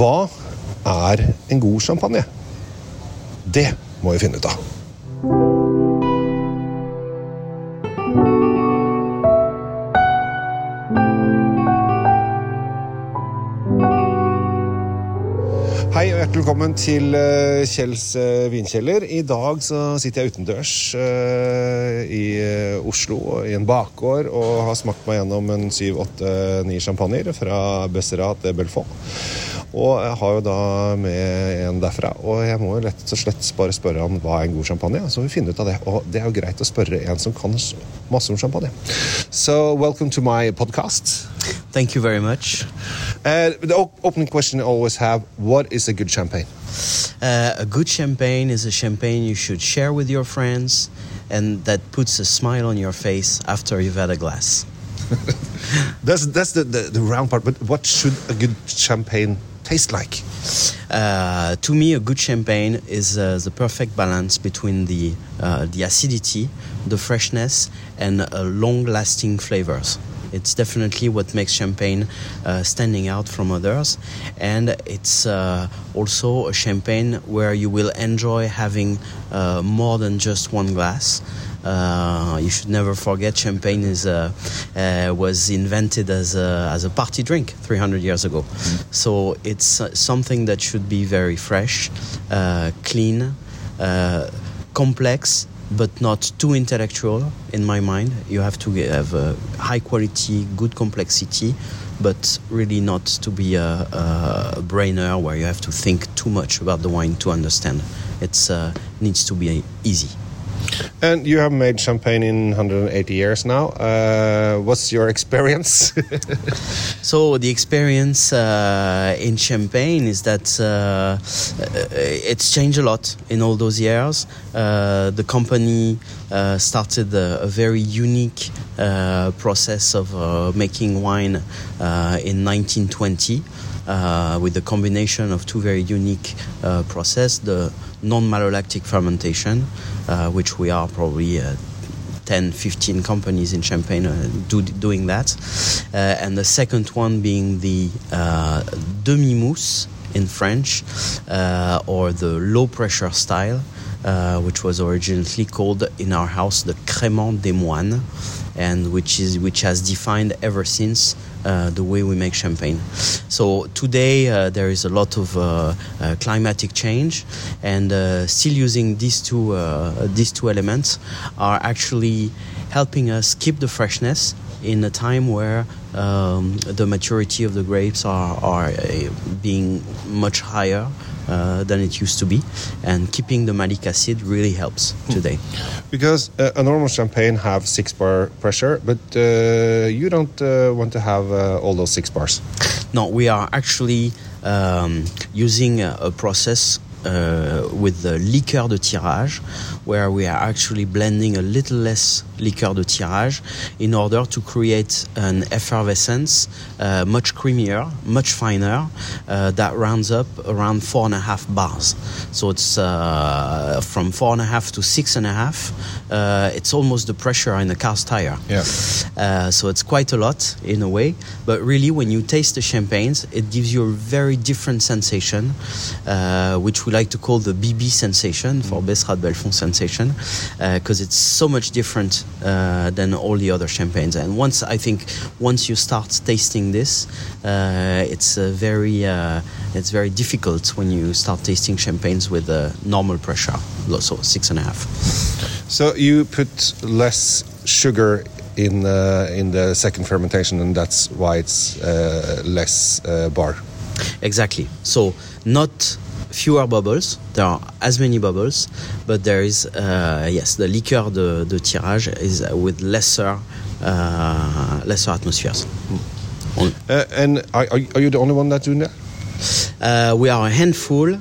Hva er en god champagne? Det må vi finne ut av. velkommen til eh, Kjells eh, vinkjeller. I dag så sitter jeg utendørs eh, i Oslo i en bakgård og har smakt meg gjennom en syv, åtte, ni champagner fra Besserat de Belfort. Og jeg har jo da med en derfra, og jeg må jo lett og slett bare spørre han hva er en god champagne. Så vi finner ut av det. Og det er jo greit å spørre en som kan masse om champagne. So welcome to my podcast. Thank you very much. Uh, the op- opening question I always have: What is a good champagne? Uh, a good champagne is a champagne you should share with your friends and that puts a smile on your face after you've had a glass. That's that's the, the, the round part. But what should a good champagne taste like? Uh, to me, a good champagne is uh, the perfect balance between the, uh, the acidity, the freshness, and uh, long lasting flavors. It's definitely what makes champagne uh, standing out from others, and it's uh, also a champagne where you will enjoy having uh, more than just one glass. Uh, you should never forget champagne is uh, uh, was invented as a, as a party drink 300 years ago. So it's something that should be very fresh, uh, clean, uh, complex, but not too intellectual in my mind. You have to have a high quality, good complexity, but really not to be a, a, brainer where you have to think too much about the wine to understand. It uh, needs to be easy. And you have made champagne in 180 years now. Uh, what's your experience? So the experience uh, in Champagne is that uh, uh, it's changed a lot in all those years. Uh, the company uh, started a, a very unique process of making wine in 1920 uh, with the combination of two very unique uh, process: the non-malolactic fermentation, uh, which we are probably uh, 10, 15 companies in Champagne uh, do, doing that. Uh, and the second one being the uh, demi-mousse in French, uh, or the low pressure style, uh, which was originally called in our house the crémant des moines, and which is which has defined ever since uh, the way we make champagne. So today uh, there is a lot of uh, uh, climatic change, and uh, still using these two uh, these two elements are actually helping us keep the freshness in a time where um, the maturity of the grapes are, are being much higher uh, than it used to be, and keeping the malic acid really helps today. because uh, a normal champagne have six bar pressure, but uh, you don't uh, want to have uh, all those six bars. No, we are actually um, using a, a process uh, with the liqueur de tirage, where we are actually blending a little less liqueur de tirage in order to create an effervescence uh, much creamier, much finer, uh, that rounds up around four and a half bars. So it's uh, from four and a half to six and a half. Uh, it's almost the pressure in a car's tire. Yeah. Uh, so it's quite a lot in a way, but really, when you taste the champagnes, it gives you a very different sensation, uh, which we like to call the BB sensation for Besserat Bellefon sensation, because it's so much different uh, than all the other champagnes. And once I think, once you start tasting this, uh, it's uh, very, uh, it's very difficult when you start tasting champagnes with a normal pressure, so six and a half. So you put less sugar in uh, in the second fermentation, and that's why it's uh, less uh, bar. Exactly. So not fewer bubbles. There are as many bubbles, but there is uh, yes, the liqueur de, de tirage is with lesser uh, lesser atmospheres. Uh, and are, are you the only one that's doing that? Uh, we are a handful,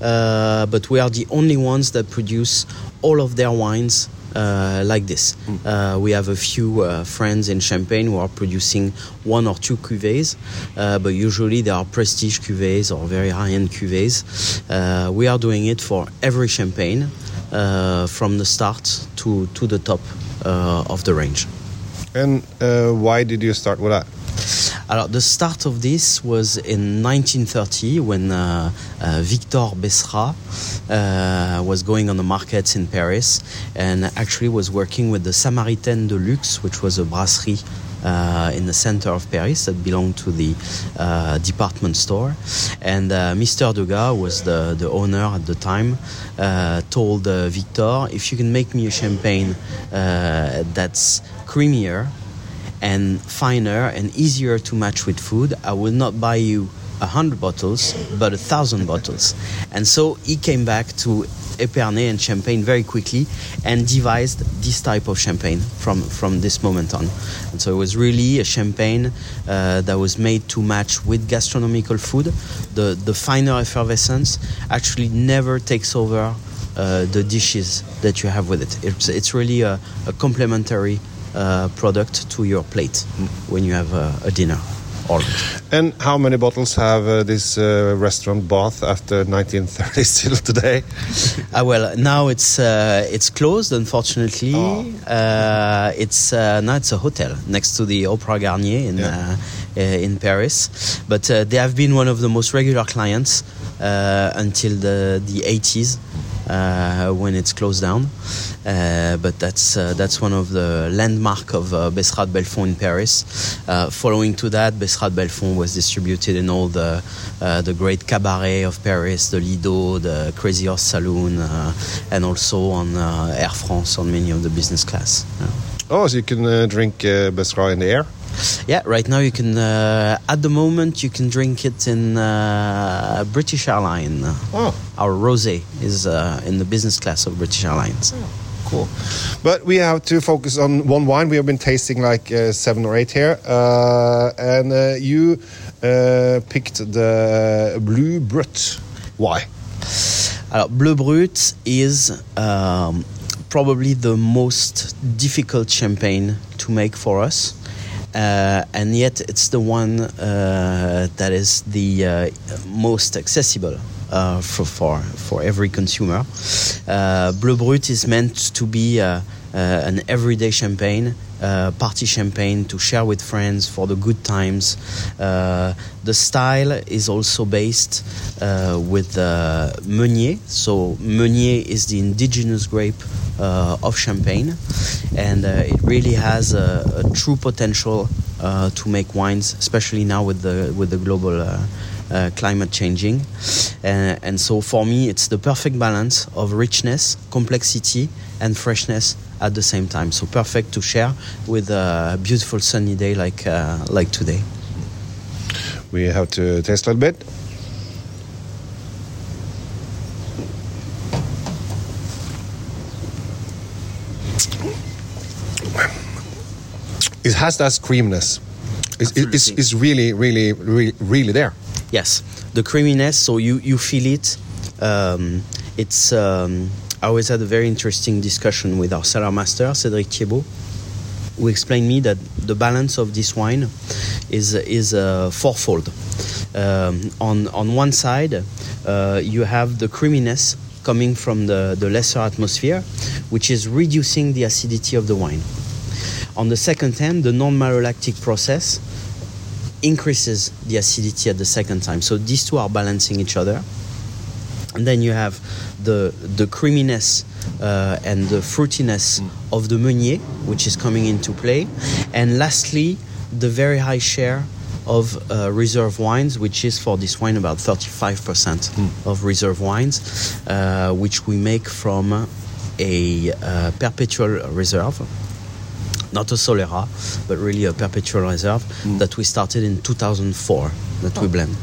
uh, but we are the only ones that produce all of their wines like this. Uh, we have a few uh, friends in Champagne who are producing one or two cuvées, uh, but usually they are prestige cuvées or very high-end cuvées. Uh, we are doing it for every champagne, uh, from the start to, to the top uh, of the range. And uh, why did you start with that? Alors, the start of this was in 1930 when uh, uh, Victor Besserat uh, was going on the markets in Paris and actually was working with the Samaritaine de Luxe, which was a brasserie uh, in the center of Paris that belonged to the uh, department store. And uh, Mr. Degas was the, the owner at the time, uh, told uh, Victor, if you can make me a champagne uh, that's creamier and finer and easier to match with food, I will not buy you a hundred bottles, but a thousand bottles. And so he came back to Epernay and Champagne very quickly and devised this type of champagne from, from this moment on. And so it was really a champagne uh, that was made to match with gastronomical food. The, the finer effervescence actually never takes over uh, the dishes that you have with it. It's, it's really a, a complementary uh, product to your plate when you have a, a dinner. All And how many bottles have uh, this uh, restaurant bought after 1930 still today? Ah well, now it's uh, it's closed. Unfortunately, Oh. uh, it's uh, now it's a hotel next to the Opera Garnier in Yeah. uh, uh, in Paris. But uh, they have been one of the most regular clients uh, until the the 80s. Uh, when it's closed down, uh, but that's uh, that's one of the landmark of uh, Besserat Bellefon in Paris. Following to that, Besserat Bellefon was distributed in all the the great cabaret of Paris, the Lido, the Crazy Horse Saloon, and also on Air France on many of the business class. Yeah. Oh, so you can drink uh, Besserat in the air? Yeah, right now you can. Uh, at the moment, you can drink it in uh, British Airline. Oh, Our rosé is uh, in the business class of British Airlines. Oh, cool. But we have to focus on one wine. We have been tasting like uh, seven or eight here. Uh, and uh, you uh, picked the Blue Brut. Why? Alors, Bleu Brut is um, probably the most difficult champagne to make for us. Uh, and yet, it's the one uh, that is the uh, most accessible uh, for, for, for every consumer. Uh, Bleu Brut is meant to be uh, uh, an everyday champagne, party champagne to share with friends for the good times. The style is also based with Meunier. So Meunier is the indigenous grape uh, of Champagne, and uh, it really has a, a true potential uh, to make wines, especially now with the with the global. Uh, climate changing, uh, and so for me, it's the perfect balance of richness, complexity, and freshness at the same time. So perfect to share with a beautiful sunny day like uh, like today. We have to taste a little bit. It has that creaminess. It's, it's, it's really, really, really, really there. Yes, the creaminess. So you you feel it. Um, it's. Um, I always had a very interesting discussion with our cellar master Cédric Thiebaud, who explained me that the balance of this wine is is uh, fourfold. Um, on on one side, uh, you have the creaminess coming from the, the lesser atmosphere, which is reducing the acidity of the wine. On the second hand, the non-malolactic process increases the acidity at the second time. So these two are balancing each other. And then you have the the creaminess uh, and the fruitiness of the Meunier, which is coming into play. And lastly, the very high share of uh, reserve wines, which is for this wine about 35% of reserve wines, uh, which we make from a uh, perpetual reserve not a Solera, but really a perpetual reserve that we started in 2004 that we blend.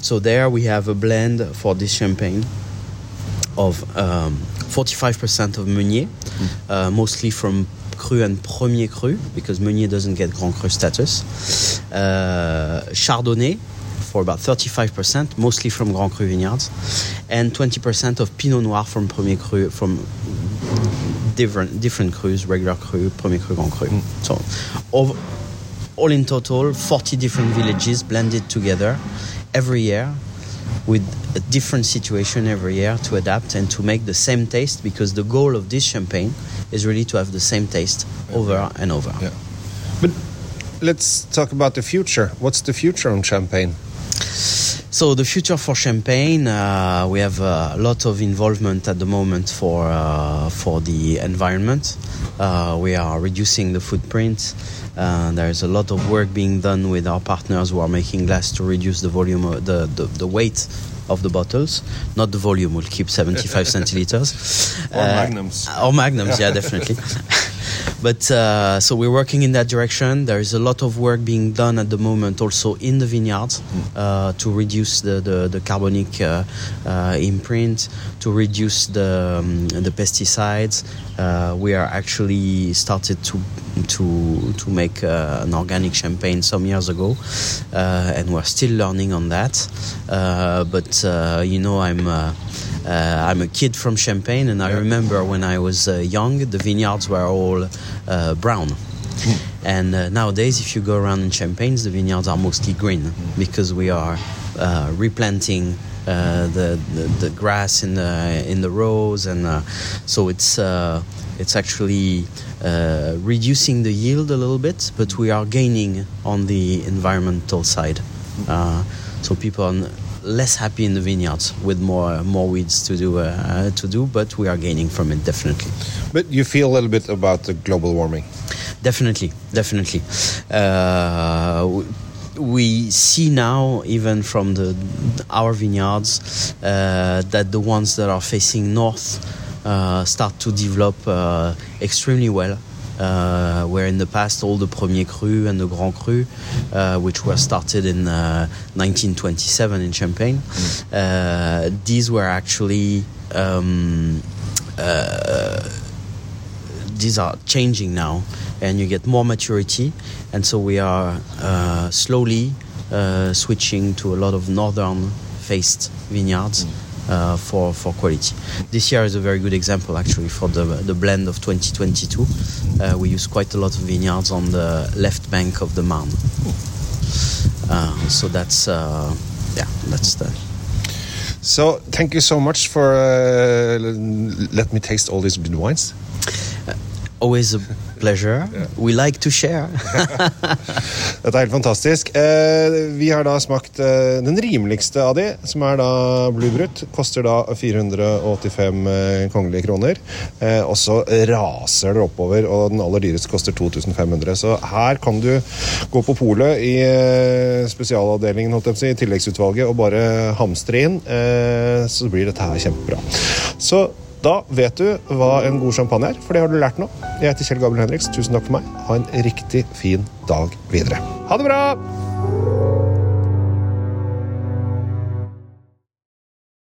So there we have a blend for this champagne of um, 45% of Meunier, uh, mostly from Cru and Premier Cru, because Meunier doesn't get Grand Cru status. Uh, Chardonnay for about 35%, mostly from Grand Cru vineyards, and 20% of Pinot Noir from Premier Cru, from different different crus, regular cru, premier cru, grand cru. So, all, all in total, 40 different villages blended together every year with a different situation every year to adapt and to make the same taste because the goal of this champagne is really to have the same taste over and over. Yeah. But let's talk about the future. What's the future on Champagne? So the future for Champagne, uh, we have a lot of involvement at the moment for uh, for the environment. Uh, we are reducing the footprint. Uh, there's a lot of work being done with our partners who are making glass to reduce the volume, of the, the, the weight of the bottles, not the volume. We'll keep 75 centiliters. Or magnums. Or magnums, yeah, definitely. but uh, so we're working in that direction. There is a lot of work being done at the moment, also in the vineyards, uh, to reduce the the, the carbonic uh, uh imprint, to reduce the um, the pesticides. Uh, we are actually started to to to make uh, an organic champagne some years ago, and we're still learning on that. but you know, I'm. Uh, I'm a kid from Champagne, and I remember when I was uh, young, the vineyards were all uh, brown. Hmm. And nowadays, if you go around in Champagne, the vineyards are mostly green because we are replanting uh, the, the, the grass in the in the rows, and uh, so it's uh, it's actually reducing the yield a little bit, but we are gaining on the environmental side. so people are less happy in the vineyards with more more weeds to do uh, to do, but we are gaining from it definitely. But you feel a little bit about the global warming. Definitely, definitely. Uh, we see now, even from the our vineyards, uh, that the ones that are facing north uh, start to develop uh, extremely well uh, where in the past all the Premier Cru and the Grand Cru, uh, which were started in uh, 1927 in Champagne, mm. these were actually um, uh, these are changing now, and you get more maturity, and so we are uh, slowly switching to a lot of northern faced vineyards. Mm uh, for for quality. This year is a very good example actually for the the blend of 2022. Uh, we use quite a lot of vineyards on the left bank of the Marne. Uh, so that's uh, yeah, that's the. So thank you so much for uh, let me taste all these good wines. always a pleasure. We like to share. Dette er helt fantastisk. Eh, vi har da smakt eh, den rimeligste av de, som er da Bluebrut. Koster da 485 eh, kongelige kroner. Og så raser det oppover, og den aller dyreste koster 2500. Så her kan du gå på polet i spesialavdelingen, holdt jeg på å si, i tilleggsutvalget, og bare hamstre inn. Så blir dette her kjempebra. Så da vet du hva en god champagne er, for det har du lært nå. Jeg heter Kjell Gabriel Henriks. Tusen takk for meg. Ha en riktig fin dag videre. Ha det bra!